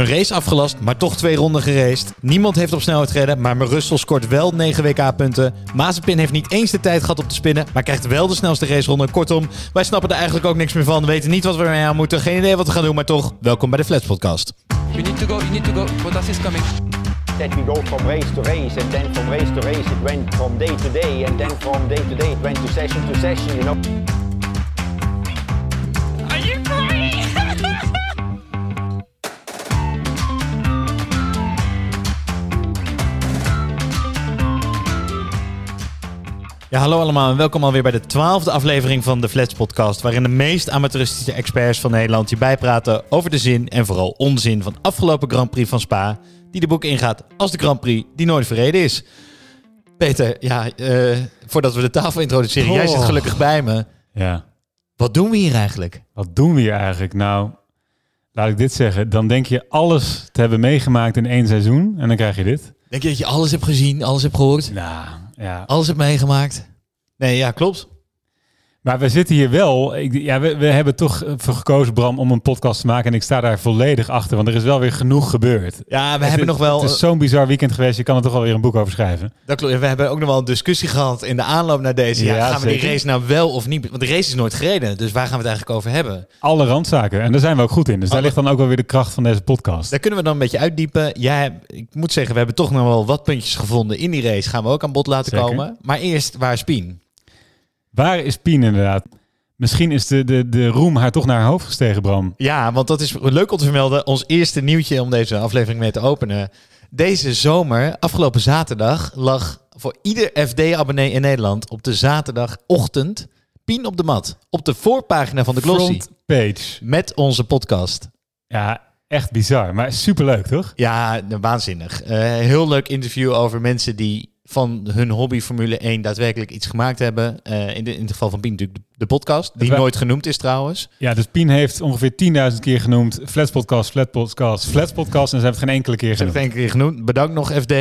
Een race afgelast, maar toch twee ronden geraced. Niemand heeft op snelheid gereden, maar Russell scoort wel 9 WK-punten. Mazepin heeft niet eens de tijd gehad op te spinnen, maar krijgt wel de snelste raceronde. Kortom, wij snappen er eigenlijk ook niks meer van. Weten niet wat we ermee aan moeten, geen idee wat we gaan doen, maar toch, welkom bij de Flats Podcast. You need to go, you need to go. Bottas is coming. that we go from race to race, and then from race to race it went from day to day, and then from day to day it went to session to session, you know. Ja, hallo allemaal en welkom alweer bij de twaalfde aflevering van de Flats Podcast, waarin de meest amateuristische experts van Nederland je bijpraten over de zin en vooral onzin van afgelopen Grand Prix van Spa, die de boek ingaat als de Grand Prix die nooit verreden is. Peter, ja, eh, voordat we de tafel introduceren, jij zit Oh. gelukkig bij me. Ja, Wat doen we hier eigenlijk? wat doen we hier eigenlijk? Nou, laat ik dit zeggen. Dan denk je alles te hebben meegemaakt in één seizoen en dan krijg je dit. Denk je dat je alles hebt gezien, alles hebt gehoord, Nou, ja. alles hebt meegemaakt? Nee, ja, klopt. Maar we zitten hier wel. Ik, ja, we, we hebben toch voor gekozen, Bram, om een podcast te maken. En ik sta daar volledig achter, want er is wel weer genoeg gebeurd. Ja, we Het hebben is- nog wel... Het is zo'n bizar weekend geweest. Je kan er toch wel weer een boek over schrijven. Dat klopt. We hebben ook nog wel een discussie gehad in de aanloop naar deze. Ja, Ja, gaan we die race nou wel of niet? Want de race is nooit gereden, dus waar gaan we het eigenlijk over hebben? Alle randzaken. En daar zijn we ook goed in. Dus daar ligt dan ook wel weer de kracht van deze podcast. Daar kunnen we dan een beetje uitdiepen. Jij, hebt- ik moet zeggen, we hebben toch nog wel wat puntjes gevonden in die race. Gaan we ook aan bod laten Zeker. komen. Maar eerst, waar is Pien? Waar is Pien inderdaad? Misschien is de, de, de roem haar toch naar haar hoofd gestegen, Bram. Ja, want dat is leuk om te vermelden. Ons eerste nieuwtje om deze aflevering mee te openen. Deze zomer, afgelopen zaterdag, lag voor ieder FD-abonnee in Nederland op de zaterdagochtend Pien op de mat. Op de voorpagina van de Glossy. Front page. Met onze podcast. Ja, echt bizar. Maar superleuk, toch? Ja, waanzinnig. Eh, heel leuk interview over mensen die van hun hobby Formule 1 daadwerkelijk iets gemaakt hebben. Eh, in, de, in het geval van Pien natuurlijk de, de podcast, die nooit genoemd is trouwens. Ja, dus Pien heeft ongeveer 10.000 keer genoemd Flats Podcast, Flat Podcast, Flats Podcast. En ze heeft het geen enkele keer Ik heb het genoemd. één keer genoemd. Bedankt nog FD.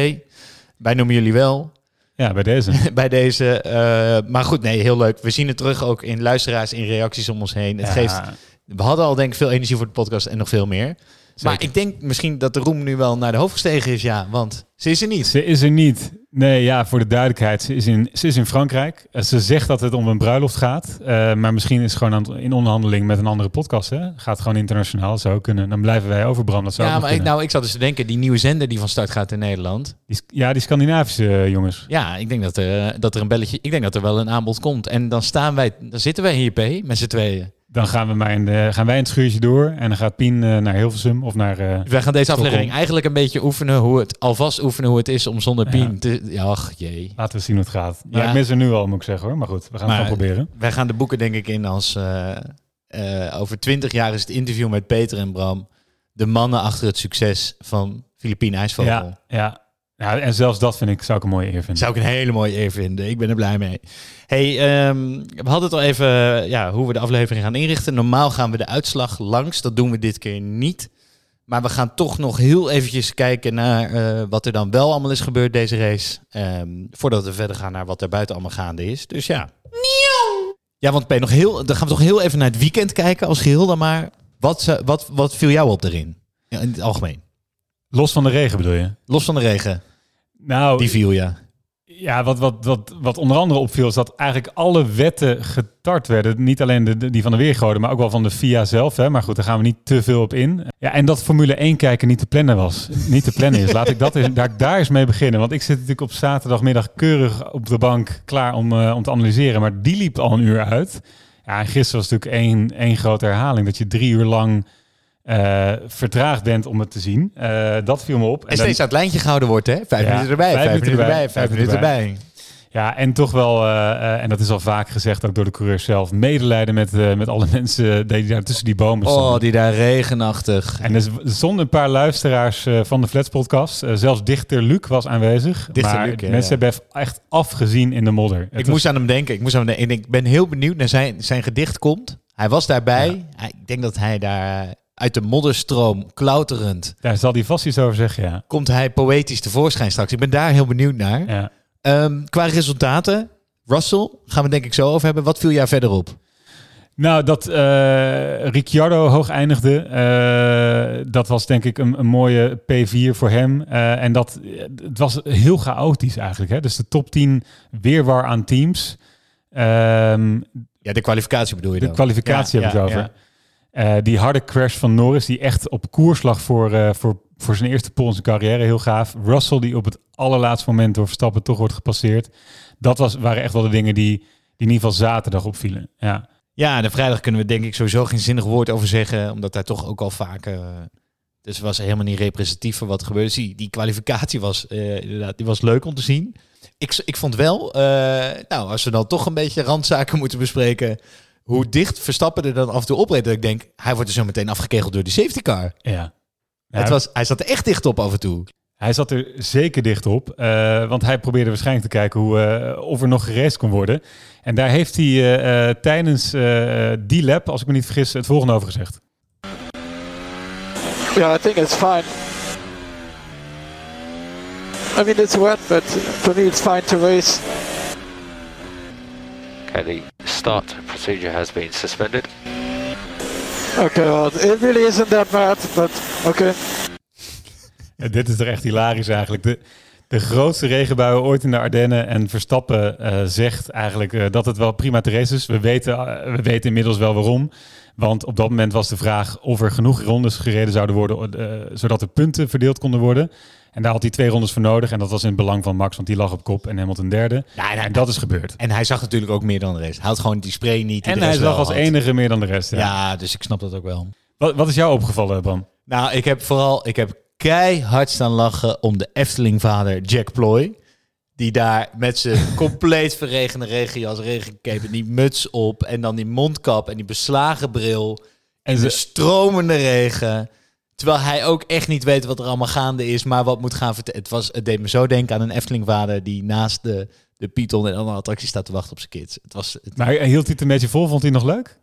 Wij noemen jullie wel Ja, bij deze. bij deze. eh, maar goed, nee, heel leuk. We zien het terug ook in luisteraars, in reacties om ons heen. Het Ja, geeft, we hadden al denk ik veel energie voor de podcast en nog veel meer. Maar ik denk misschien dat de roem nu wel naar de hoofd gestegen is, ja. Want ze is er niet. Ze is er niet. Nee, ja, voor de duidelijkheid. Ze is in, ze is in Frankrijk. Eh, Ze zegt dat het om een bruiloft gaat. Eh, maar misschien is ze gewoon aan het- in onderhandeling met een andere podcast. Hè? Gaat gewoon internationaal. Zou kunnen. Dan blijven wij over, Bram. Dat zou Ja, maar ik, nou, ik zat dus te denken, die nieuwe zender die van start gaat in Nederland. die, ja, die Scandinavische eh, jongens. Ja, ik denk dat er, dat er een belletje, ik denk dat er wel een aanbod komt. En dan staan wij, dan zitten wij hier, P, met z'n tweeën. Dan gaan, we maar in de, gaan wij in het schuurtje door. En dan gaat Pien eh, naar Hilversum of naar... eh, wij gaan deze Stockholm. aflevering eigenlijk een beetje oefenen hoe het, alvast oefenen hoe het is om zonder Ja. Pien te, ja, ach jee. laten we zien hoe het gaat. Nou, Ja. Ik mis er nu al, moet ik zeggen hoor. Maar goed, we gaan Maar- het gewoon proberen. Wij gaan de boeken denk ik in als, eh, over twintig jaar is het interview met Peter en Bram. De mannen achter het succes van Filipien IJsvogel. Ja, ja. Ja, en zelfs dat vind ik, zou ik een mooie eer vinden. Zou ik een hele mooie eer vinden. Ik ben er blij mee. Hey, ehm, we hadden het al even ja, hoe we de aflevering gaan inrichten. Normaal gaan we de uitslag langs. Dat doen we dit keer niet. Maar we gaan toch nog heel eventjes kijken naar eh, wat er dan wel allemaal is gebeurd deze race. Ehm, voordat we verder gaan naar wat er buiten allemaal gaande is. Dus ja. Ja, want P, nog heel, dan gaan we toch heel even naar het weekend kijken als geheel dan maar. Wat, ze- wat, wat viel jou op erin? Ja, in het algemeen. Los van de regen bedoel je? Los van de regen. Nou, Die viel, ja. Ja, wat, wat, wat, wat onder andere opviel is dat eigenlijk alle wetten getart werden. Niet alleen de, die van de weergoden, maar ook wel van de FIA zelf. Hè. Maar goed, daar gaan we niet te veel op in. Ja, en dat Formule 1 kijken niet te plannen was. Niet te plannen is. Laat ik dat eens, daar, daar eens mee beginnen. Want ik zit natuurlijk op zaterdagmiddag keurig op de bank klaar om, eh, om te analyseren. Maar die liep al een uur uit. Ja, en gisteren was natuurlijk één, één grote herhaling. Dat je drie uur lang eh, vertraagd bent om het te zien. Eh, dat viel me op. En steeds aan het lijntje gehouden wordt, hè? Vijf Ja, minuten erbij, vijf, minuten erbij, vijf minuten erbij. Ja, en toch wel, eh, en dat is al vaak gezegd ook door de coureur zelf, medelijden met, met alle mensen die daar tussen die bomen stonden. Oh, die daar regenachtig. En er stonden een paar luisteraars van de Flats podcast. Zelfs dichter Luc was aanwezig. Dichter maar Luc, ja, mensen ja. hebben echt afgezien in de modder. Het Ik was- moest aan hem denken. Ik, moest aan hem denken. Ik ben heel benieuwd naar zijn, zijn gedicht komt. Hij was daarbij. Ik denk dat hij daar uit de modderstroom klauterend Daar zal hij vast iets over zeggen, ja. komt hij poëtisch tevoorschijn straks. Ik ben daar heel benieuwd naar. ja. Ehm, qua resultaten, Russell, gaan we denk ik zo over hebben. Wat viel jou verder op? Nou, dat eh Ricciardo hoog eindigde, eh, dat was denk ik een, een mooie P4 voor hem. Eh, en dat, het was heel chaotisch eigenlijk. Hè? Dus de top 10 weerwar aan teams. Ehm, Ja, de kwalificatie bedoel je de dan? kwalificatie Ja, heb ik het ja, Eh, die harde crash van Norris, die echt op koers lag voor, eh, voor, voor zijn eerste pole in zijn carrière, heel gaaf. Russell, die op het allerlaatste moment door Verstappen toch wordt gepasseerd. Dat was, waren echt wel de dingen die, die in ieder geval zaterdag opvielen. Ja. Ja, de vrijdag kunnen we denk ik sowieso geen zinnig woord over zeggen, omdat daar toch ook al vaak... eh, dus was helemaal niet representatief voor wat er gebeurde. Die, die kwalificatie was inderdaad, die was leuk om te zien. Ik, ik vond wel, nou, als we dan toch een beetje randzaken moeten bespreken, hoe dicht Verstappen er dan af en toe opreed. Dat ik denk, hij wordt er zo meteen afgekegeld door die safety car. ja. het was, hij zat er echt dicht op af en toe. Hij zat er zeker dicht op, eh, want hij probeerde waarschijnlijk te kijken hoe, eh, of er nog geraced kon worden. En daar heeft hij eh, eh, tijdens eh, die lap, als ik me niet vergis, het volgende over gezegd. Yeah, I think it's fine. I mean, it's wet, but for me, it's fine to race. Okay, the start procedure has been suspended. Okay, well, it really isn't that bad, but okay. Ja, dit is toch echt hilarisch eigenlijk. De, de grootste regenbuien ooit in de Ardennen. En Verstappen eh, zegt eigenlijk eh, dat het wel prima te race is. We weten, eh, we weten inmiddels wel waarom. Want op dat moment was de vraag of er genoeg rondes gereden zouden worden, eh, zodat de punten verdeeld konden worden. En daar had hij twee rondes voor nodig. En dat was in het belang van Max, want die lag op kop en Hamilton derde. Nou, En dat is gebeurd. En hij zag natuurlijk ook meer dan de rest. Hij had gewoon die spray niet. die En hij zag als had. enige meer dan de rest. Ja. Ja, dus ik snap dat ook wel. Wat, wat is jou opgevallen, Bram? Nou, ik heb vooral ik heb keihard staan lachen om de Efteling-vader Jack Ploy. Die daar met zijn compleet verregende regenjas, regencape en die muts op en dan die mondkap en die beslagen bril En de stromende regen. Terwijl hij ook echt niet weet wat er allemaal gaande is, maar wat moet gaan vertellen. Het, was, het deed me zo denken aan een Efteling-vader die naast de, de Python en andere attracties staat te wachten op zijn kids. Het was, het- Maar hield hij het een beetje vol? Vond hij nog leuk?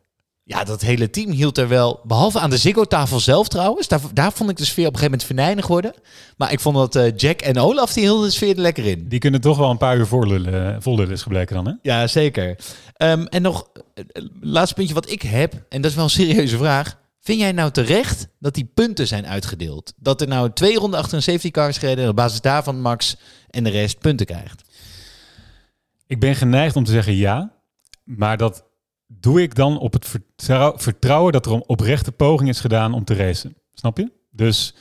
ja, dat hele team hield er wel, behalve aan de Ziggo-tafel zelf trouwens. Daar, daar vond ik de sfeer op een gegeven moment venijnig worden. Maar ik vond dat eh, Jack en Olaf, die hielden de sfeer er lekker in. Die kunnen toch wel een paar uur voorlullen, vollullen is gebleken dan, hè? Ja, zeker. Ehm, en nog, eh, eh, laatste puntje wat ik heb, en dat is wel een serieuze vraag. Vind jij nou terecht dat die punten zijn uitgedeeld? Dat er nou twee ronden achter een safety car gereden en op basis daarvan Max en de rest punten krijgt? Ik ben geneigd om te zeggen ja, maar dat doe ik dan op het vertrouw- vertrouwen dat er een oprechte poging is gedaan om te racen. Snap je? Dus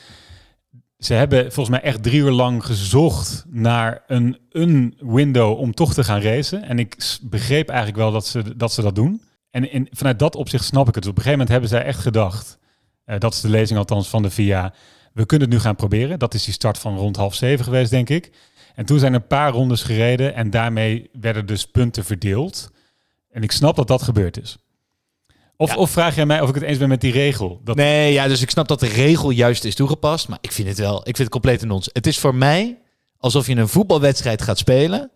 ze hebben volgens mij echt drie uur lang gezocht naar een, een window om toch te gaan racen. En ik begreep eigenlijk wel dat ze dat, ze dat doen. En in, vanuit dat opzicht snap ik het. Op een gegeven moment hebben zij echt gedacht, eh, dat is de lezing althans van de VIA, we kunnen het nu gaan proberen. Dat is die start van rond half zeven geweest, denk ik. En toen zijn een paar rondes gereden en daarmee werden dus punten verdeeld. En ik snap dat dat gebeurd is. Of, Ja. of vraag jij mij of ik het eens ben met die regel? Dat, Nee, ja, dus ik snap dat de regel juist is toegepast. Maar ik vind het wel, ik vind het compleet een nonsens. Het is voor mij alsof je een voetbalwedstrijd gaat spelen.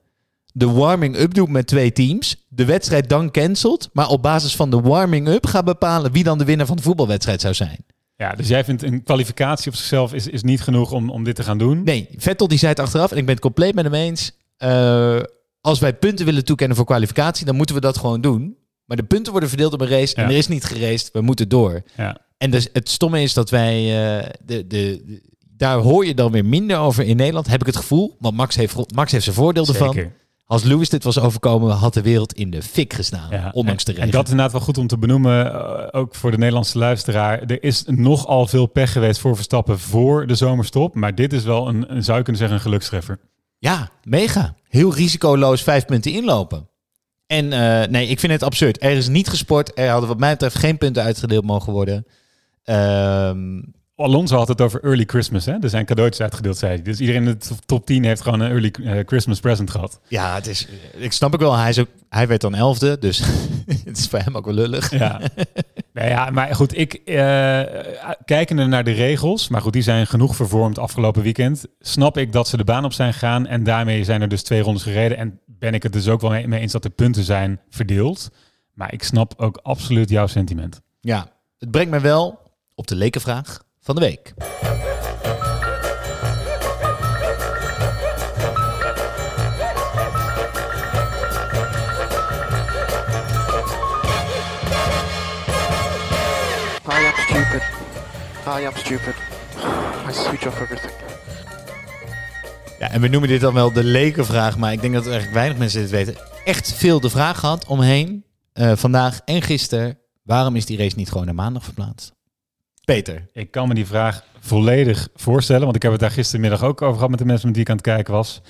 De warming-up doet met twee teams. De wedstrijd dan cancelt. Maar op basis van de warming-up gaat bepalen wie dan de winnaar van de voetbalwedstrijd zou zijn. Ja, dus jij vindt een kwalificatie op zichzelf is, is niet genoeg om, om dit te gaan doen? Nee, Vettel die zei het achteraf. En ik ben het compleet met hem eens. Eh, als wij punten willen toekennen voor kwalificatie, dan moeten we dat gewoon doen. Maar de punten worden verdeeld op een race. En Ja. er is niet geraced. We moeten door. Ja. En dus het stomme is dat wij... eh, de, de, de- daar hoor je dan weer minder over in Nederland, heb ik het gevoel. Want Max heeft, Max heeft zijn voordeel ervan. Als Lewis dit was overkomen, had de wereld in de fik gestaan. Ja, ondanks en, de en regen. dat is inderdaad wel goed om te benoemen, eh, ook voor de Nederlandse luisteraar. Er is nogal veel pech geweest voor Verstappen voor de zomerstop. Maar dit is wel een, een zou je kunnen zeggen, een gelukstreffer. Ja, mega. Heel risicoloos vijf punten inlopen. En eh, nee, ik vind het absurd. Er is niet gesport. Er hadden wat mij betreft geen punten uitgedeeld mogen worden. Ehm, Alonso had het over early Christmas, hè? Er zijn cadeautjes uitgedeeld, zei hij. Dus iedereen in de top 10 heeft gewoon een early eh, Christmas present gehad. ja, het is, ik snap ik wel. Hij, is ook, hij werd dan elfde, dus het is voor hem ook wel lullig. Ja. nou ja, maar goed, ik eh kijkende naar de regels, maar goed, die zijn genoeg vervormd afgelopen weekend. Snap ik dat ze de baan op zijn gegaan en daarmee zijn er dus twee rondes gereden. En ben ik het dus ook wel mee mee eens dat de punten zijn verdeeld. Maar ik snap ook absoluut jouw sentiment. Ja, het brengt me wel op de lekenvraag van de week. stupid. I am stupid. I switch off everything. Ja, en we noemen dit dan wel de lekenvraag, maar ik denk dat eigenlijk weinig mensen dit weten. Echt veel de vraag gehad omheen, eh, vandaag en gisteren. Waarom is die race niet gewoon naar maandag verplaatst? Peter. Ik kan me die vraag volledig voorstellen, want ik heb het daar gistermiddag ook over gehad met de mensen met wie ik aan het kijken was.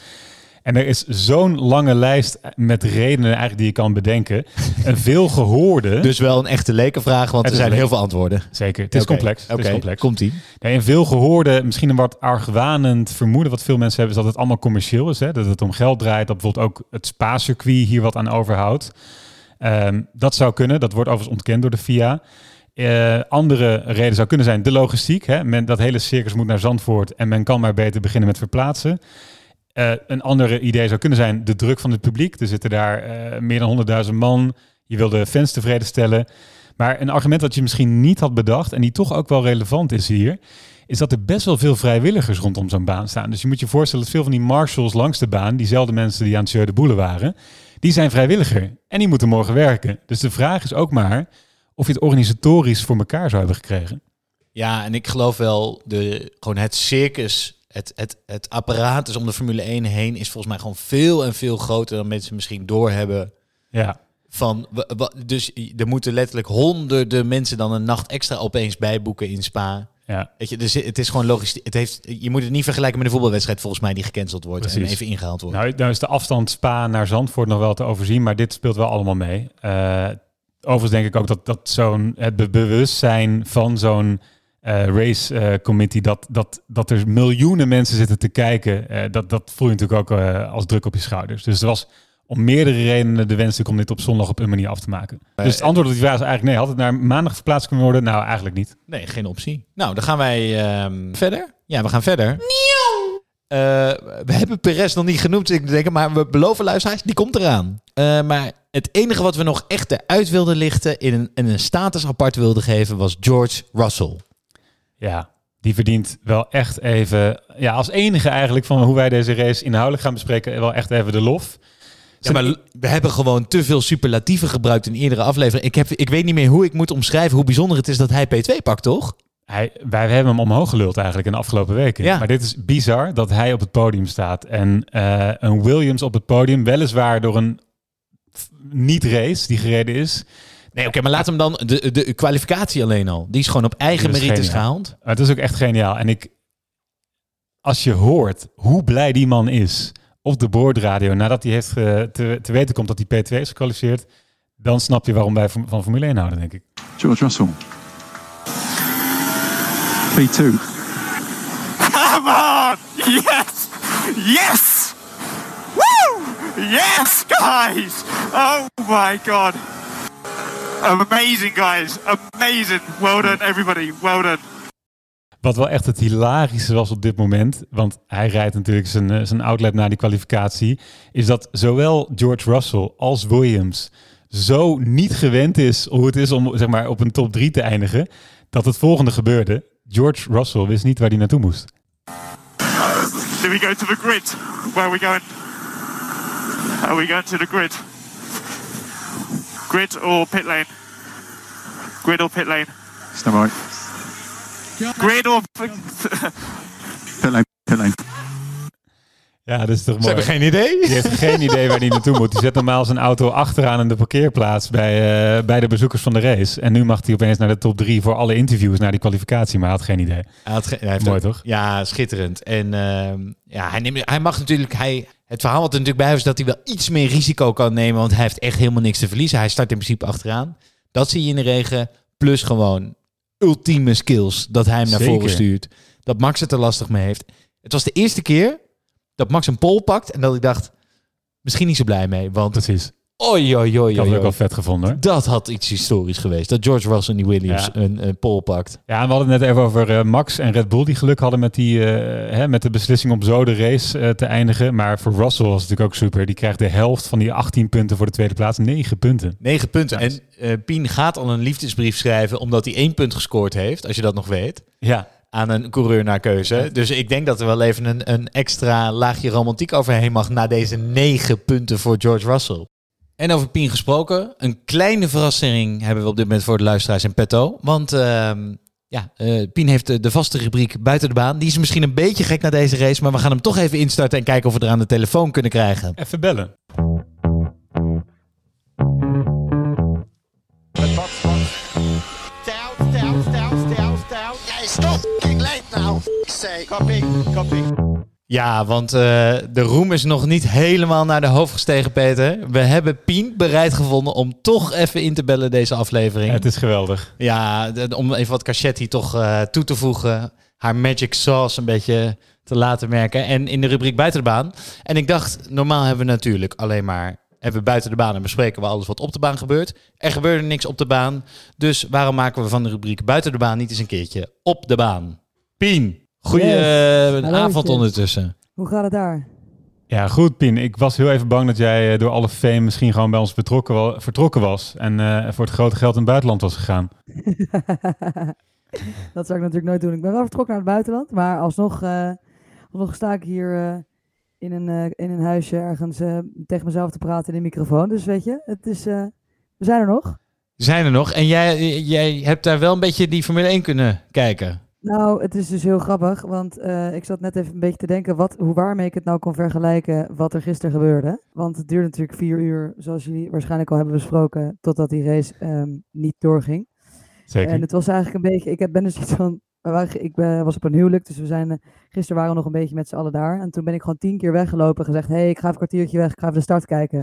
En er is zo'n lange lijst met redenen eigenlijk die je kan bedenken. Een veel gehoorde... Dus wel een echte lekenvraag, want Het er zijn heel veel antwoorden. Zeker, het is complex. Het Oké, is complex. komt-ie. Nee, een veel gehoorde, misschien een wat argwanend vermoeden wat veel mensen hebben, is dat het allemaal commercieel is. Hè? Dat het om geld draait, dat bijvoorbeeld ook het Spa-circuit hier wat aan overhoudt. Ehm, dat zou kunnen, dat wordt overigens ontkend door de FIA. Eh, andere reden zou kunnen zijn de logistiek. Hè? Men, dat hele circus moet naar Zandvoort en men kan maar beter beginnen met verplaatsen. Eh, een andere idee zou kunnen zijn de druk van het publiek. Er zitten daar eh, meer dan 100.000 man. Je wil de fans tevreden stellen. Maar een argument dat je misschien niet had bedacht en die toch ook wel relevant is hier, is dat er best wel veel vrijwilligers rondom zo'n baan staan. Dus je moet je voorstellen dat veel van die marshals langs de baan, diezelfde mensen die aan het de Boele waren, die zijn vrijwilliger en die moeten morgen werken. Dus de vraag is ook maar of je het organisatorisch voor elkaar zou hebben gekregen. Ja, en ik geloof wel, de, gewoon het circus, het, het, het apparaat dus om de Formule 1 heen is volgens mij gewoon veel en veel groter dan mensen misschien doorhebben. Ja, Van, dus er moeten letterlijk honderden mensen dan een nacht extra opeens bijboeken in Spa. ja. Weet je, dus het is gewoon logisch. Het heeft, je moet het niet vergelijken met een voetbalwedstrijd volgens mij die gecanceld wordt en even ingehaald wordt. Nou, nou is de afstand Spa naar Zandvoort nog wel te overzien, maar dit speelt wel allemaal mee. Eh, overigens denk ik ook dat, dat zo'n het be- bewustzijn van zo'n eh, race eh, committee, dat, dat, dat er miljoenen mensen zitten te kijken, eh, dat, dat voel je natuurlijk ook eh, als druk op je schouders. Dus er was om meerdere redenen de wens om dit op zondag op een manier af te maken. dus het antwoord op die vraag is eigenlijk nee. Had het naar maandag verplaatst kunnen worden? Nou, eigenlijk niet. Nee, geen optie. Nou, dan gaan wij ehm, verder. Ja, we gaan verder. Eh, we hebben Perez nog niet genoemd, ik denk, maar we beloven luisteraars, die komt eraan. Eh, maar het enige wat we nog echt eruit wilden lichten, in een, in een status apart wilden geven, was George Russell. Ja, die verdient wel echt even, ja, als enige eigenlijk van hoe wij deze race inhoudelijk gaan bespreken, wel echt even de lof. Ja, maar we hebben gewoon te veel superlatieven gebruikt in eerdere aflevering. Ik, heb, ik weet niet meer hoe ik moet omschrijven hoe bijzonder het is dat hij P2 pakt, toch? Hij, wij hebben hem omhoog geluld eigenlijk in de afgelopen weken. Ja. Maar dit is bizar dat hij op het podium staat. En eh, een Williams op het podium, weliswaar door een niet-race die gereden is. Nee, oké, maar laat hem dan, de, de kwalificatie alleen al, die is gewoon op eigen merites gehaald. Maar het is ook echt geniaal. En ik, als je hoort hoe blij die man is op de boordradio nadat hij heeft ge- te, te weten komt dat hij P2 is gekwalificeerd, dan snap je waarom wij van van Formule 1 houden, denk ik. George Russell. P2. Come on! Yes! Yes! Yes, guys! Oh my god! Amazing, guys! Amazing! Well done, everybody! Well done! Wat wel echt het hilarische was op dit moment, want hij rijdt natuurlijk zijn, eh, zijn outlet na die kwalificatie, is dat zowel George Russell als Williams zo niet gewend is hoe het is om zeg maar, op een top 3 te eindigen, dat het volgende gebeurde. George Russell wist niet waar hij naartoe moest. Do we go to the grid? Where are we going? Are we going to the grid? Grid or pit lane? Grid or pit lane? That right? Grid or... Pit lane, pit lane. Ja, dat is toch Ze mooi. hebben geen idee. Die heeft geen idee waar hij naartoe moet. Die zet normaal zijn auto achteraan in de parkeerplaats bij, eh, bij de bezoekers van de race. En nu mag hij opeens naar de top 3 voor alle interviews naar die kwalificatie, maar hij had geen idee. Hij had ge- hij heeft Mooi, ook- toch? Ja, schitterend. En ehm, ja, hij, neemt, hij mag natuurlijk... Hij, het verhaal wat er natuurlijk bij is dat hij wel iets meer risico kan nemen. Want hij heeft echt helemaal niks te verliezen. Hij start in principe achteraan. Dat zie je in de regen. Plus gewoon ultieme skills dat hij hem naar Zeker. voren stuurt. Dat Max het er lastig mee heeft. Het was de eerste keer dat Max een pole pakt. En dat ik dacht, misschien niet zo blij mee. Want Precies. oi, oi, oi, Ik had ook wel vet gevonden. hoor. Dat had iets historisch geweest. Dat George Russell en die Williams Ja. een, een pole pakt. Ja, en we hadden het net even over eh, Max en Red Bull die geluk hadden met, die, eh, hè, met de beslissing om zo de race eh, te eindigen. Maar voor Russell was het natuurlijk ook super. Die krijgt de helft van die 18 punten voor de tweede plaats. 9 punten. Negen punten. Ja. En eh, Pien gaat al een liefdesbrief schrijven omdat hij één punt gescoord heeft, als je dat nog weet, Ja, aan een coureur naar keuze. Dus ik denk dat er wel even een, een extra laagje romantiek overheen mag na deze negen punten voor George Russell. En over Pien gesproken, een kleine verrassing hebben we op dit moment voor de luisteraars in petto. Want ehm, ja, eh, Pien heeft de, de vaste rubriek buiten de baan. Die is misschien een beetje gek na deze race, maar we gaan hem toch even instarten en kijken of we er aan de telefoon kunnen krijgen. Even bellen. Now. Say. Copy, copy. Ja, want eh, de roem is nog niet helemaal naar de hoofd gestegen, Peter. We hebben Pien bereid gevonden om toch even in te bellen deze aflevering. Het is geweldig. Ja, om even wat Cachetti toch eh, toe te voegen. Haar magic sauce een beetje te laten merken. En in de rubriek buiten de baan. En ik dacht, normaal hebben we natuurlijk alleen maar... Hebben we buiten de baan en bespreken we alles wat op de baan gebeurt. Er gebeurde niks op de baan. Dus waarom maken we van de rubriek buiten de baan niet eens een keertje op de baan? Pien, goeie Yes. eh, avond ondertussen. Hoe gaat het daar? Ja, goed Pien. Ik was heel even bang dat jij eh, door alle fame misschien gewoon bij ons betrokken wa- vertrokken was. En eh, voor het grote geld in het buitenland was gegaan. dat zou ik natuurlijk nooit doen. Ik ben wel vertrokken naar het buitenland, maar alsnog, eh, alsnog sta ik hier eh, in, een, eh, in een huisje ergens tegen mezelf te praten in een microfoon. Dus weet je, het is, eh, we zijn er nog. Zijn er nog? En jij, jij hebt daar wel een beetje die Formule 1 kunnen kijken. Nou, het is dus heel grappig, want eh, ik zat net even een beetje te denken wat, hoe waarmee ik het nou kon vergelijken wat er gisteren gebeurde. Want het duurde natuurlijk vier uur, zoals jullie waarschijnlijk al hebben besproken, totdat die race ehm, niet doorging. Zeker. En het was eigenlijk een beetje, ik heb- ben dus iets van, ik ben, was op een huwelijk, dus we zijn, eh, gisteren waren we nog een beetje met z'n allen daar. En toen ben ik gewoon tien keer weggelopen en gezegd, hé, hey, ik ga even een kwartiertje weg, ik ga even de start kijken.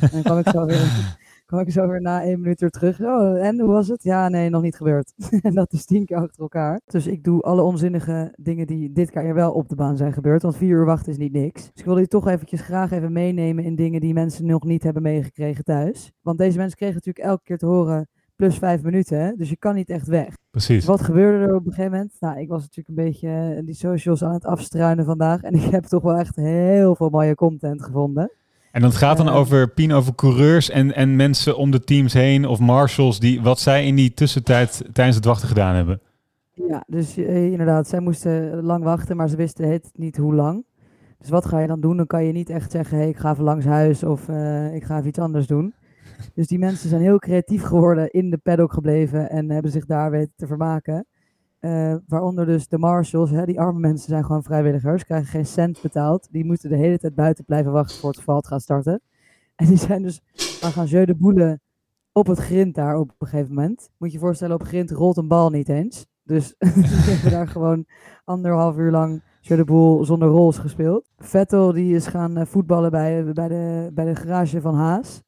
en dan kwam ik zo weer, kwam ik zo weer na één minuut weer terug. Oh, en hoe was het? Ja, nee, nog niet gebeurd. en dat is tien keer achter elkaar. Dus ik doe alle onzinnige dingen die dit keer wel op de baan zijn gebeurd, want vier uur wachten is niet niks. Dus ik wilde je toch eventjes graag even meenemen in dingen die mensen nog niet hebben meegekregen thuis. Want deze mensen kregen natuurlijk elke keer te horen plus vijf minuten, hè? dus je kan niet echt weg. Precies. Wat gebeurde er op een gegeven moment? Nou, ik was natuurlijk een beetje eh, die socials aan het afstruinen vandaag. En ik heb toch wel echt heel veel mooie content gevonden. En dat gaat dan over Pien, over coureurs en, en mensen om de teams heen of marshals die wat zij in die tussentijd tijdens het wachten gedaan hebben. Ja, dus eh, inderdaad, zij moesten lang wachten, maar ze wisten het niet hoe lang. Dus wat ga je dan doen? Dan kan je niet echt zeggen, hey, ik ga even langs huis of eh, ik ga even iets anders doen. Dus die mensen zijn heel creatief geworden, in de paddock gebleven en hebben zich daar weten te vermaken. Eh, waaronder dus de marshals, hè, die arme mensen zijn gewoon vrijwilligers, krijgen geen cent betaald. Die moeten de hele tijd buiten blijven wachten voor het geval het gaat starten. En die zijn dus gaan jeu de boelen op het grind daar op een gegeven moment. Moet je je voorstellen, op grind rolt een bal niet eens. Dus die hebben daar gewoon anderhalf uur lang jeu de boel zonder rols gespeeld. Vettel die is gaan eh, voetballen bij, bij, de, bij de garage van Haas.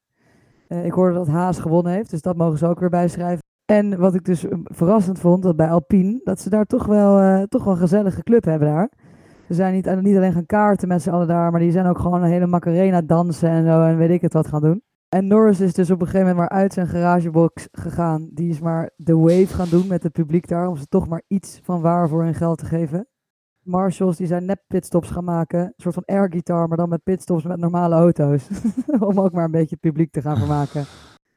Eh, ik hoorde dat Haas gewonnen heeft, dus dat mogen ze ook weer bijschrijven. En wat ik dus eh, verrassend vond, dat bij Alpine, dat ze daar toch wel, eh, toch wel een gezellige club hebben daar. Ze zijn niet, niet alleen gaan kaarten met z'n allen daar, maar die zijn ook gewoon een hele Macarena dansen en zo en weet ik het wat gaan doen. En Norris is dus op een gegeven moment maar uit zijn garagebox gegaan. Die is maar de wave gaan doen met het publiek daar, om ze toch maar iets van waar voor hun geld te geven. Marshalls die zijn nep pitstops gaan maken. Een soort van air guitar, maar dan met pitstops met normale auto's. om ook maar een beetje het publiek te gaan vermaken.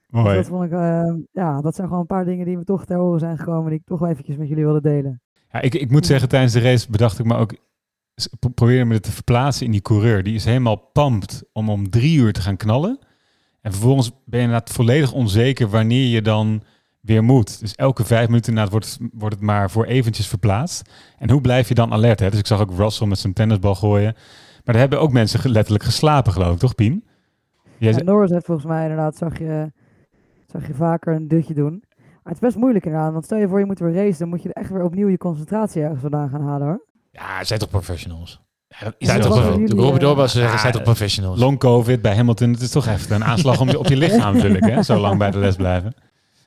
Dus dat vond ik, eh, ja, dat zijn gewoon een paar dingen die me toch ter horen zijn gekomen, die ik toch wel eventjes met jullie wilde delen. Ja, ik, ik moet zeggen, tijdens de race bedacht ik me ook, s- pro- probeer me te verplaatsen in die coureur. Die is helemaal pumped om om drie uur te gaan knallen. En vervolgens ben je inderdaad volledig onzeker wanneer je dan weer moet. Dus elke vijf minuten inderdaad wordt, het- wordt het maar voor eventjes verplaatst. En hoe blijf je dan alert? Hè? Dus ik zag ook Russell met zijn tennisbal gooien. Maar daar hebben ook mensen letterlijk geslapen, geloof ik, toch Pien? Jij Ja, Norris heeft volgens mij inderdaad, zag je, zag je vaker een dutje doen. Maar het is best moeilijk inderdaad, want stel je voor je moet weer racen, dan moet je echt weer opnieuw je concentratie ergens vandaan gaan halen hoor. Ja, zijn toch professionals? Ja, Ja, zijn toch, Robert eh, Dorbas zeggen, zijn toch professionals? Long COVID bij Hamilton, het is toch even een aanslag om je, op je lichaam natuurlijk, hè? Zo lang bij de les blijven.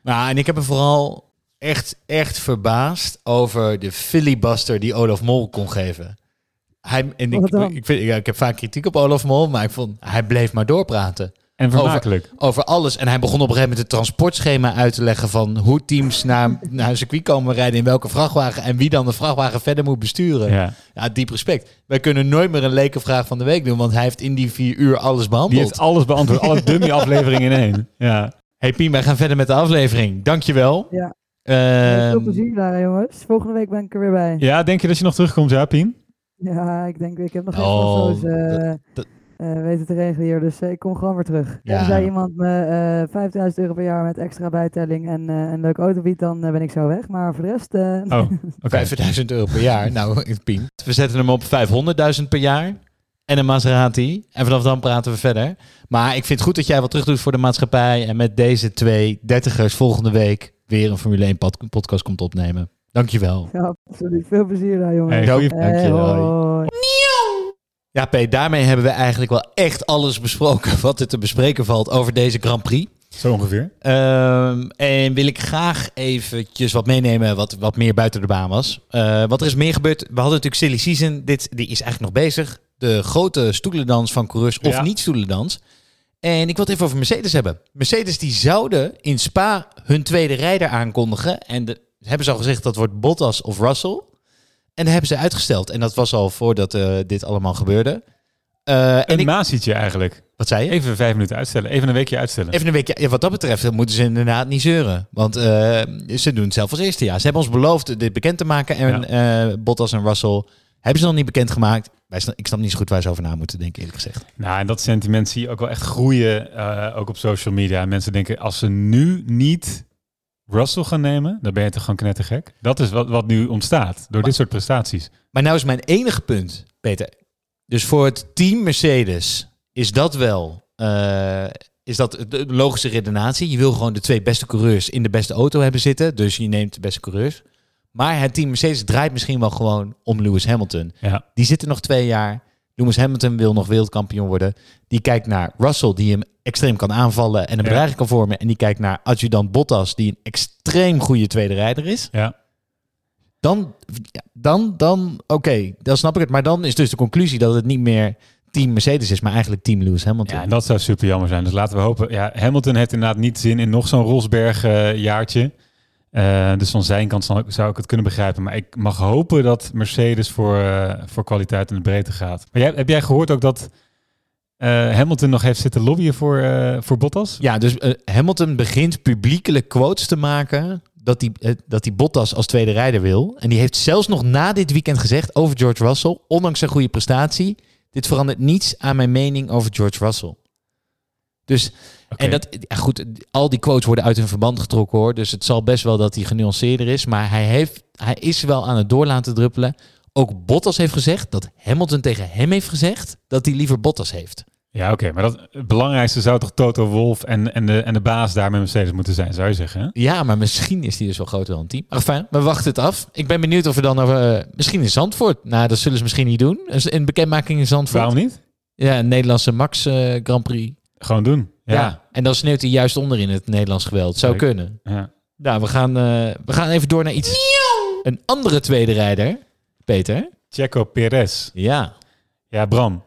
Nou, en ik heb me vooral echt, echt verbaasd over de filibuster die Olaf Mol kon geven. Hij, en ik, ik, vind, ja, ik heb vaak kritiek op Olaf Mol, maar ik vond, hij bleef maar doorpraten. En vermakelijk. Over, over alles. En hij begon op een gegeven moment het transportschema uit te leggen van hoe teams naar, naar een circuit komen rijden in welke vrachtwagen en wie dan de vrachtwagen verder moet besturen. Ja, Ja. diep respect. Wij kunnen nooit meer een leke vraag van de week doen, want hij heeft in die vier uur alles Die behandeld. heeft alles beantwoord, alle dummy afleveringen in één. Ja. Hey Pien, wij gaan verder met de aflevering. Dankjewel. Ja. Ehm, Veel plezier daar jongens. Volgende week ben ik er weer bij. ja, denk je dat je nog terugkomt, ja, Pien? Ja, ik denk, ik heb nog Oh, geen foto's. eh, weten te regelen hier. Dus eh, ik kom gewoon weer terug. Ja. En zei iemand me eh 5000 euro per jaar met extra bijtelling en eh, een leuke auto biedt, dan ben ik zo weg. Maar voor de rest... eh, Oh, oké. 5000 euro per jaar. Nou, Pien. We zetten hem op 500.000 per jaar. En een Maserati. En vanaf dan praten we verder. Maar ik vind het goed dat jij wat terug doet voor de maatschappij. En met deze twee dertigers volgende week weer een Formule 1 pod- podcast komt opnemen. Dankjewel. Ja, absoluut. Veel plezier daar, jongen. Hey, goeie- Dankjewel. hoi. Ja, P, daarmee hebben we eigenlijk wel echt alles besproken wat er te bespreken valt over deze Grand Prix. Zo ongeveer. Ehm, en wil ik graag eventjes wat meenemen wat, wat meer buiten de baan was. Eh, wat er is meer gebeurd. We hadden natuurlijk Silly Season. Dit, die is eigenlijk nog bezig. De grote stoelendans van coureurs of Ja. niet stoelendans. En ik wil het even over Mercedes hebben. Mercedes die zouden in Spa hun tweede rijder aankondigen. En de, hebben ze al gezegd dat wordt Bottas of Russell. En dat hebben ze uitgesteld. En dat was al voordat eh, dit allemaal gebeurde. Eh, en Een ik, maasietje eigenlijk. wat zei je? Even vijf minuten uitstellen. Even een weekje uitstellen. Even een week. Ja, wat dat betreft dan moeten ze inderdaad niet zeuren. Want eh, ze doen het zelf als eerste jaar. Ze hebben ons beloofd dit bekend te maken. En eh, Bottas en Russell hebben ze nog niet bekendgemaakt. Wij sna- ik snap niet zo goed waar ze over na moeten denken, eerlijk gezegd. Nou, en dat sentiment zie je ook wel echt groeien, eh, ook op social media. Mensen denken, als ze nu niet Russell gaan nemen, dan ben je toch gewoon knettergek. Dat is wat, wat nu ontstaat door dit soort prestaties. Maar nou is mijn enige punt, Peter. Dus voor het team Mercedes is dat wel... eh, is dat de logische redenatie. Je wil gewoon de twee beste coureurs in de beste auto hebben zitten. Dus je neemt de beste coureurs. Maar het team Mercedes draait misschien wel gewoon om Lewis Hamilton. Ja, Die zitten nog twee jaar. Lewis Hamilton wil nog wereldkampioen worden. Die kijkt naar Russell, die hem extreem kan aanvallen en een Ja. bedreiging kan vormen. En die kijkt naar adjudant Bottas, die een extreem goede tweede rijder is. ja. Dan, dan, dan oké, dan snap ik het. Maar dan is dus de conclusie dat het niet meer team Mercedes is, maar eigenlijk team Lewis Hamilton. ja, en dat zou super jammer zijn. Dus laten we hopen. Ja, Hamilton heeft inderdaad niet zin in nog zo'n Rosberg eh, jaartje. Eh, dus van zijn kant zou ik- het kunnen begrijpen. Maar ik mag hopen dat Mercedes voor, eh, voor kwaliteit in de breedte gaat. Maar jij, heb jij gehoord ook dat eh, Hamilton nog heeft zitten lobbyen voor, voor Bottas? Ja, dus Hamilton begint publiekelijk quotes te maken dat hij, dat hij Bottas als tweede rijder wil. En die heeft zelfs nog na dit weekend gezegd over George Russell, ondanks zijn goede prestatie, dit verandert niets aan mijn mening over George Russell. Dus, En dat, ja goed, al die quotes worden uit hun verband getrokken hoor. Dus het zal best wel dat hij genuanceerder is. Maar hij, heeft, hij is wel aan het door laten druppelen. Ook Bottas heeft gezegd dat Hamilton tegen hem heeft gezegd dat hij liever Bottas heeft. Ja, oké. Maar dat, het belangrijkste zou toch Toto Wolf en, en, de, en de baas daar met Mercedes moeten zijn, zou je zeggen? Hè? Ja, maar misschien is die dus wel groter dan een team. Maar fijn, we wachten het af. Ik ben benieuwd of we dan over... eh, misschien in Zandvoort. Nou, dat zullen ze misschien niet doen. Een- Een bekendmaking in Zandvoort. Waarom niet? Ja, een Nederlandse Max eh, Grand Prix. Gewoon doen. Ja. En dan sneeuwt hij juist onder in het Nederlands geweld. Zou Leuk. kunnen. ja. Nou, we gaan, eh, we gaan even door naar iets... Een andere tweede rijder. Peter. Checo Perez. Ja. Ja, Bram.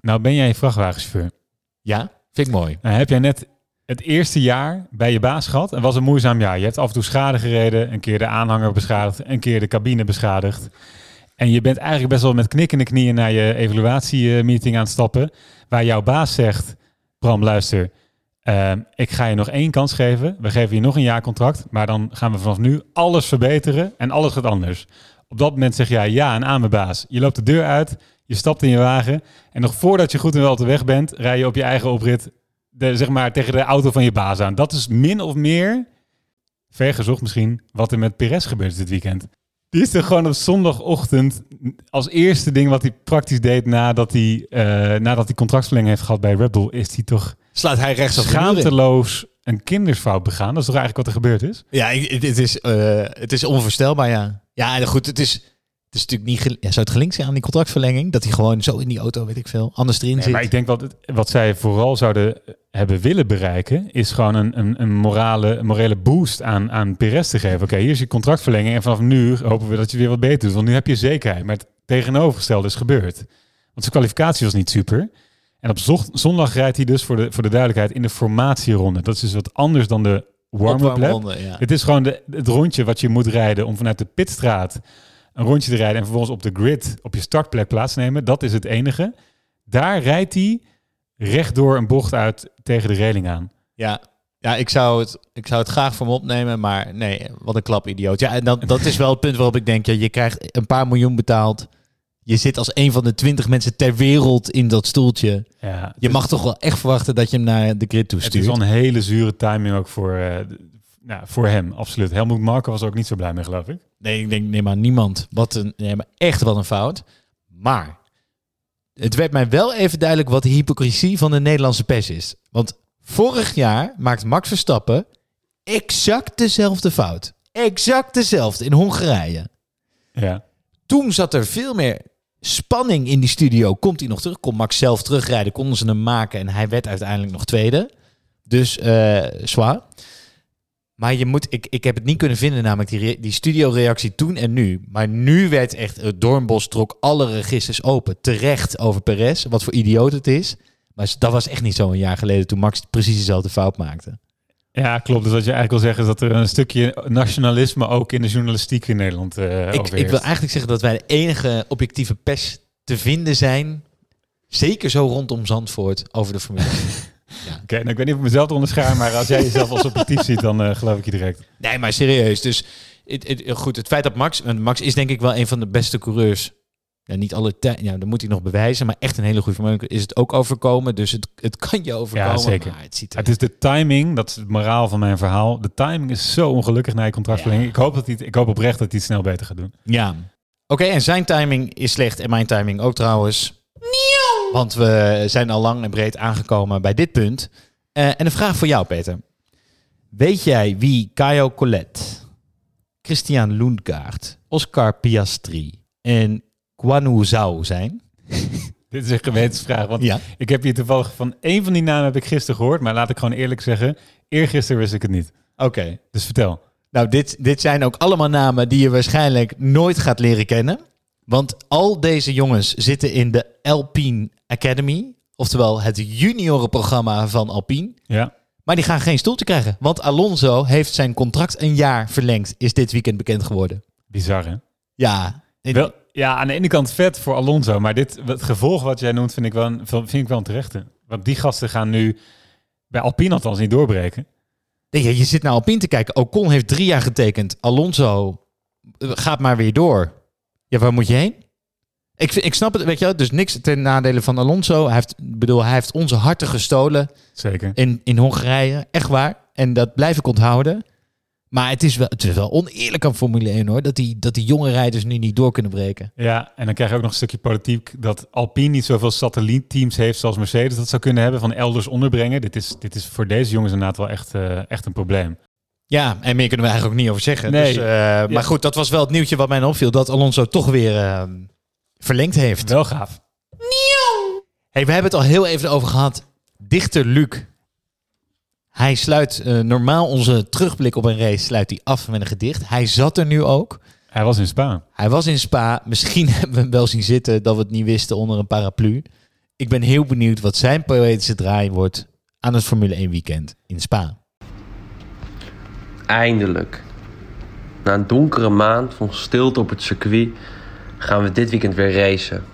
Nou ben jij vrachtwagenchauffeur. Ja, vind ik mooi. Nou heb jij net het eerste jaar bij je baas gehad. En was een moeizaam jaar. Je hebt af en toe schade gereden. Een keer de aanhanger beschadigd. Een keer de cabine beschadigd. En je bent eigenlijk best wel met knikkende knieën naar je evaluatiemeeting aan het stappen. Waar jouw baas zegt, Bram luister, ehm, ik ga je nog één kans geven. We geven je nog een jaar contract. Maar dan gaan we vanaf nu alles verbeteren en alles gaat anders. Op dat moment zeg jij ja en aan mijn baas. Je loopt de deur uit, je stapt in je wagen. En nog voordat je goed en wel op de weg bent, rij je op je eigen oprit de, zeg maar, tegen de auto van je baas aan. Dat is min of meer, vergezocht misschien, wat er met Perez gebeurd is dit weekend. Die is er gewoon op zondagochtend als eerste ding wat hij praktisch deed nadat hij, eh, nadat hij contractverlenging heeft gehad bij Red Bull, is hij toch Slaat hij rechts schaamteloos een kindersfout begaan. Dat is toch eigenlijk wat er gebeurd is? Ja, het, is, eh, het is onvoorstelbaar, ja. Ja, en goed, het is, het is natuurlijk niet... Ja, zou het gelinkt zijn aan die contractverlenging? Dat hij gewoon zo in die auto, weet ik veel, anders erin Nee, zit? maar ik denk wat, wat zij vooral zouden hebben willen bereiken, is gewoon een, een, een morale, een morele boost aan, aan Perez te geven. Oké, hier is je contractverlenging en vanaf nu hopen we dat je weer wat beter doet. Want nu heb je zekerheid. Maar het tegenovergestelde is gebeurd. Want zijn kwalificatie was niet super. En op zondag rijdt hij dus voor de, voor de duidelijkheid in de formatieronde. Dat is dus wat anders dan de warm-up lap. Ja. Het is gewoon de, het rondje wat je moet rijden om vanuit de pitstraat een rondje te rijden en vervolgens op de grid op je startplek plaats te nemen. Dat is het enige. Daar rijdt hij rechtdoor een bocht uit tegen de reling aan. Ja, ja ik, zou het, ik zou het graag voor me opnemen, maar nee, wat een klap idioot. Ja, en dat, dat is wel het punt waarop ik denk, ja, je krijgt een paar miljoen betaald. Je zit als een van de twintig mensen ter wereld in dat stoeltje. Ja, Je mag toch wel echt verwachten dat je hem naar de grid toe Het is stuurt. wel een hele zure timing ook voor, eh, nou, voor hem, absoluut. Helmut Marko was er ook niet zo blij mee, geloof ik. Nee, ik denk, nee, maar niemand. Wat een, nee, maar echt wat een fout. Maar het werd mij wel even duidelijk wat de hypocrisie van de Nederlandse pers is. Want vorig jaar maakt Max Verstappen exact dezelfde fout. Exact dezelfde in Hongarije. Ja. Toen zat er veel meer spanning in die studio. Komt hij nog terug? Kon Max zelf terugrijden? Konden ze hem maken? En hij werd uiteindelijk nog tweede. Dus eh zwaar. Maar je moet, ik, ik heb het niet kunnen vinden, namelijk die, die studioreactie toen en nu. Maar nu werd echt, het Doornbos trok alle registers open. Terecht over Perez, wat voor idioot het is. Maar dat was echt niet zo een jaar geleden toen Max precies dezelfde fout maakte. ja, klopt. Dus wat je eigenlijk wil zeggen is dat er een stukje nationalisme ook in de journalistiek in Nederland eh Ik, ik wil eigenlijk zeggen dat wij de enige objectieve pers te vinden zijn. Zeker zo rondom Zandvoort over de Formule 1. Oké, nou, ik weet niet of ik mezelf eronder schaar, maar als jij jezelf als objectief ziet, dan eh, geloof ik je direct. Nee, maar serieus. Dus het, het- goed, het feit dat Max... want Max is denk ik wel een van de beste coureurs. Ja, niet alle tijd. Ja, dat moet hij nog bewijzen. Maar echt een hele goede 1 is het ook overkomen. Dus het, het kan je overkomen. Ja, zeker. Maar het ziet er... Het is de timing, dat is het moraal van mijn verhaal. De timing is zo ongelukkig na je contractverlenging. Ik, hoop dat hij, ik hoop oprecht dat hij het snel beter gaat doen. Ja. Oké, en zijn timing is slecht. En mijn timing ook trouwens. Want we zijn al lang en breed aangekomen bij dit punt. Eh, en een vraag voor jou, Peter. Weet jij wie Caio Collet, Christian Lundgaard, Oscar Piastri en Guanu Zhao zijn? Dit is een gewetensvraag, want Ja. ik heb hier toevallig van één van die namen heb ik gisteren gehoord. Maar laat ik gewoon eerlijk zeggen, eergisteren wist ik het niet. Oké. Dus vertel. Nou, dit, dit zijn ook allemaal namen die je waarschijnlijk nooit gaat leren kennen. Want al deze jongens zitten in de Alpine Academy. Oftewel het juniorenprogramma van Alpine. Ja. Maar die gaan geen stoeltje krijgen. Want Alonso heeft zijn contract een jaar verlengd. Is dit weekend bekend geworden. Bizar, hè? Ja. Wel, ja, aan de ene kant vet voor Alonso. Maar dit, het gevolg wat jij noemt, vind ik wel een, vind ik wel een terechte. Want die gasten gaan nu bij Alpine althans niet doorbreken. Nee, je- je zit naar Alpine te kijken. Ocon heeft drie jaar getekend. Alonso eh, gaat maar weer door. Ja, waar moet je heen? Ik, ik snap het, weet je wel. Dus niks ten nadele van Alonso. Hij heeft, bedoel, hij heeft onze harten gestolen Zeker. in, in Hongarije. Echt waar. En dat blijf ik onthouden. Maar het is wel, het is wel oneerlijk aan Formule 1 hoor. Dat die, dat die jonge rijders nu niet door kunnen breken. Ja, en dan krijg je ook nog een stukje politiek dat Alpine niet zoveel satellietteams heeft zoals Mercedes dat zou kunnen hebben van elders onderbrengen. Dit is, dit is voor deze jongens inderdaad wel echt, eh, echt een probleem. Ja, en meer kunnen we eigenlijk ook niet over zeggen. Nee. Dus, eh, Maar goed, dat was wel het nieuwtje wat mij opviel. Dat Alonso toch weer eh, verlengd heeft. Wel gaaf. Hey, we hebben het al heel even over gehad. Dichter Luc. Hij sluit eh, normaal onze terugblik op een race sluit hij af met een gedicht. Hij zat er nu ook. Hij was in Spa. Hij was in Spa. Misschien hebben we hem wel zien zitten dat we het niet wisten onder een paraplu. Ik ben heel benieuwd wat zijn poëtische draai wordt aan het Formule 1 weekend in Spa. Eindelijk. Na een donkere maand van stilte op het circuit gaan we dit weekend weer racen.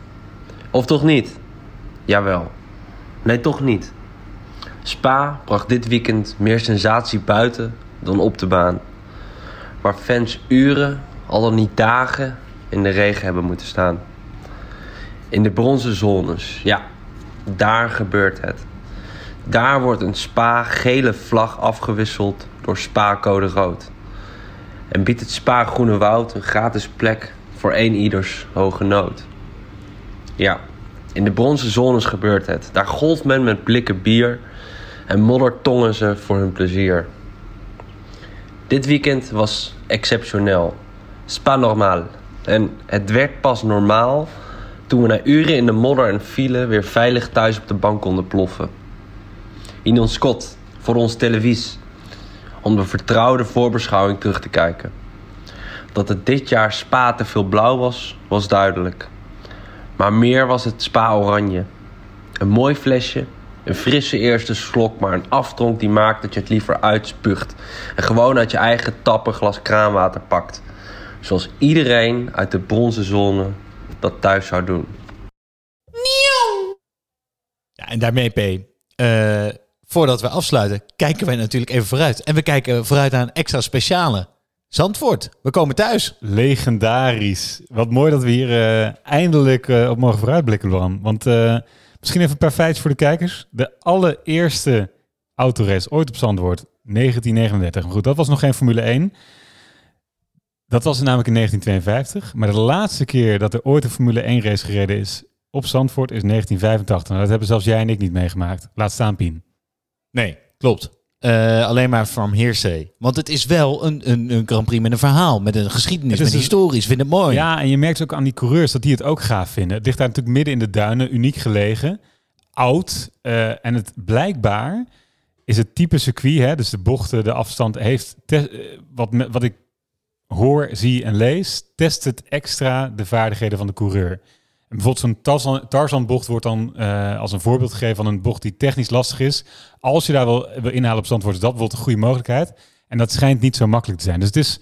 Of toch niet? Jawel. Nee, toch niet. Spa bracht dit weekend meer sensatie buiten dan op de baan. Waar fans uren, al dan niet dagen, in de regen hebben moeten staan. In de bronzen zones, ja, daar gebeurt het. Daar wordt een Spa gele vlag afgewisseld door Spa code rood. En biedt het Spa Groene Woud een gratis plek voor één ieders hoge nood. Ja, in de bronzen zones gebeurt het. Daar golft men met blikken bier en moddertongen ze voor hun plezier. Dit weekend was exceptioneel. Spa normaal. En het werd pas normaal toen we na uren in de modder en file weer veilig thuis op de bank konden ploffen. In ons Scott, voor ons televisie, om de vertrouwde voorbeschouwing terug te kijken. Dat het dit jaar Spa te veel blauw was, was duidelijk. Maar meer was het Spa oranje. Een mooi flesje, een frisse eerste slok, maar een aftronk die maakt dat je het liever uitspugt. En gewoon uit je eigen tappen glas kraanwater pakt. Zoals iedereen uit de bronzen zone dat thuis zou doen. Ja, en daarmee, P. eh, voordat we afsluiten, kijken wij natuurlijk even vooruit. En we kijken vooruit naar een extra speciale. Zandvoort, we komen thuis. Legendarisch. Wat mooi dat we hier eh, eindelijk eh, op mogen vooruitblikken, Bram. Want eh, misschien even een paar feitjes voor de kijkers. De allereerste autorace ooit op Zandvoort, 1939. Maar goed, dat was nog geen Formule 1. Dat was namelijk in 1952. Maar de laatste keer dat er ooit een Formule 1 race gereden is op Zandvoort is 1985. Nou, dat hebben zelfs jij en ik niet meegemaakt. Laat staan, Pien. Nee, klopt. Eh, alleen maar from hearsay. Want het is wel een, een, een Grand Prix met een verhaal, met een geschiedenis, met een- historie. Ik vind het mooi. Ja, en je merkt ook aan die coureurs dat die het ook gaaf vinden. Het ligt daar natuurlijk midden in de duinen, uniek gelegen, oud. eh, en het blijkbaar is het type circuit, hè, dus de bochten, de afstand, heeft te- eh, wat, wat ik hoor, zie en lees, test het extra de vaardigheden van de coureur. En bijvoorbeeld zo'n Tarzan- Tarzan-bocht wordt dan eh, als een voorbeeld gegeven van een bocht die technisch lastig is. Als je daar wil, wil inhalen op stand, wordt is dat bijvoorbeeld een goede mogelijkheid. En dat schijnt niet zo makkelijk te zijn. Dus het is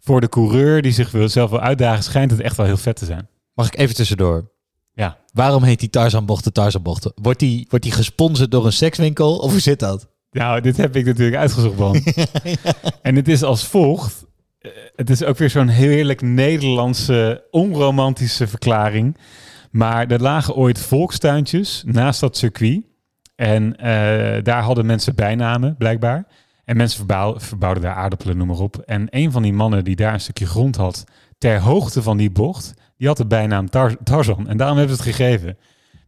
voor de coureur die zich wil, zelf wil uitdagen, schijnt het echt wel heel vet te zijn. Mag ik even tussendoor? Ja. Waarom heet die Tarzanbocht de Tarzanbocht? Wordt die, wordt die gesponsord door een sekswinkel? Of hoe zit dat? Nou, dit heb ik natuurlijk uitgezocht, man. En het is als volgt. Het is ook weer zo'n heerlijk Nederlandse, onromantische verklaring. Maar er lagen ooit volkstuintjes naast dat circuit. En eh, daar hadden mensen bijnamen, blijkbaar. En mensen verbouw- verbouwden daar aardappelen, noem maar op. En een van die mannen die daar een stukje grond had, ter hoogte van die bocht, die had de bijnaam Tar- Tarzan. En daarom hebben ze het gegeven.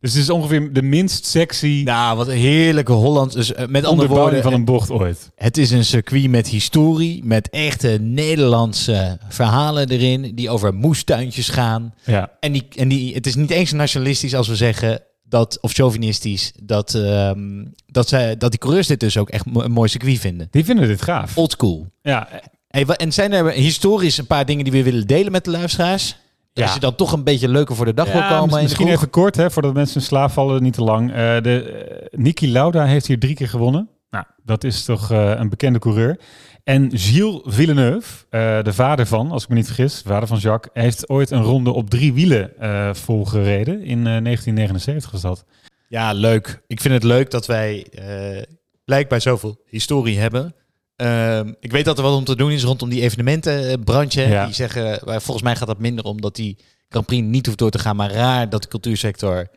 Dus het is ongeveer de minst sexy Nou, wat een heerlijke Holland. Dus eh, met andere woorden, van een bocht ooit. het is een circuit met historie, met echte Nederlandse verhalen erin, die over moestuintjes gaan. Ja. En, die, en die, het is niet eens nationalistisch als we zeggen dat, of chauvinistisch, dat, ehm, dat, zij, dat die coureurs dit dus ook echt een mooi circuit vinden. Die vinden dit gaaf. Old school. Ja, Hey, en zijn er historisch een paar dingen die we willen delen met de luisteraars? Ja. Als je dan toch een beetje leuker voor de dag wil komen. misschien even kort, hè, voordat mensen in slaap vallen, niet te lang. Eh, de, eh, Niki Lauda heeft hier drie keer gewonnen. Nou, dat is toch eh, een bekende coureur. En Gilles Villeneuve, eh, de vader van, als ik me niet vergis, de vader van Jacques, heeft ooit een ronde op drie wielen eh volgereden. In eh, 1979 was dat. Ja, leuk. Ik vind het leuk dat wij eh, blijkbaar zoveel historie hebben. Ehm, ik weet dat er wat om te doen is rondom die evenementenbranche. Ja. Die zeggen, volgens mij gaat dat minder omdat die Grand Prix niet hoeft door te gaan. Maar raar dat de cultuursector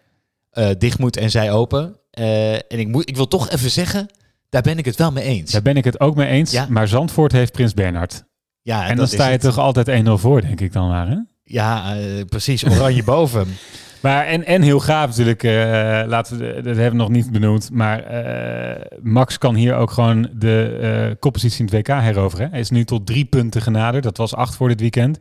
eh, dicht moet en zij open. Eh, en ik, moet, ik wil toch even zeggen, daar ben ik het wel mee eens. Daar ben ik het ook mee eens. Ja. Maar Zandvoort heeft Prins Bernhard. Ja, en dan sta je het. toch altijd 1-0 voor, denk ik dan maar. Hè? Ja, eh, precies. Oranje boven. Maar en, en heel gaaf natuurlijk, eh, laten we, dat hebben we nog niet benoemd, maar eh, Max kan hier ook gewoon de eh koppositie in het WK heroveren. Hij is nu tot drie punten genaderd, dat was acht voor dit weekend.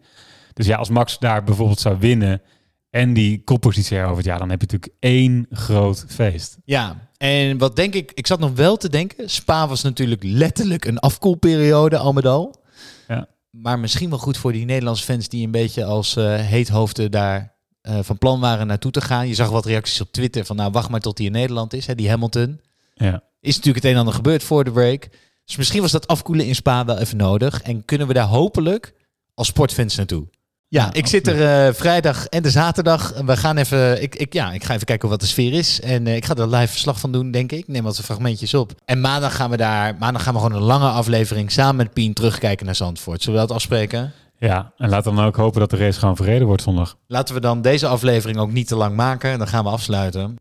Dus ja, als Max daar bijvoorbeeld zou winnen en die koppositie herovert, ja, dan heb je natuurlijk één groot feest. Ja, en wat denk ik, ik zat nog wel te denken, Spa was natuurlijk letterlijk een afkoelperiode al met al. Ja. Maar misschien wel goed voor die Nederlandse fans die een beetje als heethoofden daar eh, van plan waren naartoe te gaan. Je zag wat reacties op Twitter van nou wacht maar tot hij in Nederland is, hè, die Hamilton. Ja. Is natuurlijk het een en ander gebeurd voor de break. Dus misschien was dat afkoelen in Spa wel even nodig. En kunnen we daar hopelijk als sportfans naartoe. Ja, Ja, ik zit er eh, vrijdag en de zaterdag. We gaan even, ik, ik, ja, ik ga even kijken wat de sfeer is. En eh, ik ga er live verslag van doen, denk ik. Ik Neem wat fragmentjes op. En maandag gaan we daar, maandag gaan we gewoon een lange aflevering samen met Pien terugkijken naar Zandvoort. Zullen we dat afspreken? Ja, en laten we dan ook hopen dat de race gewoon verreden wordt zondag. Laten we dan deze aflevering ook niet te lang maken. Dan gaan we afsluiten.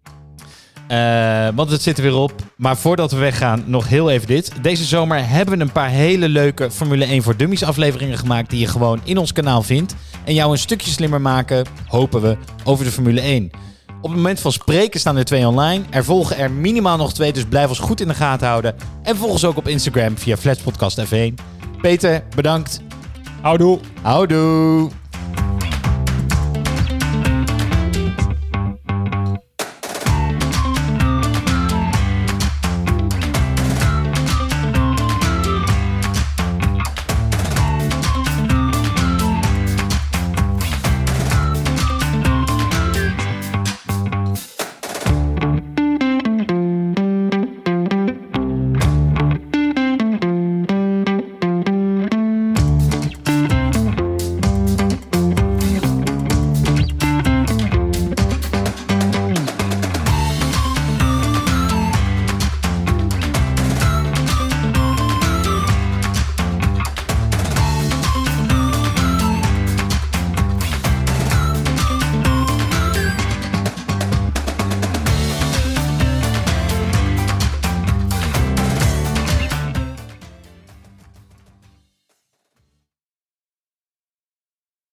Eh, want het zit er weer op. Maar voordat we weggaan, nog heel even dit. Deze zomer hebben we een paar hele leuke Formule 1 voor Dummies afleveringen gemaakt. Die je gewoon in ons kanaal vindt. En jou een stukje slimmer maken, hopen we, over de Formule 1. Op het moment van spreken staan er twee online. Er volgen er minimaal nog twee, dus blijf ons goed in de gaten houden. En volg ons ook op Instagram via Flatspodcast F1. Peter, bedankt. Houdoe! Houdoe!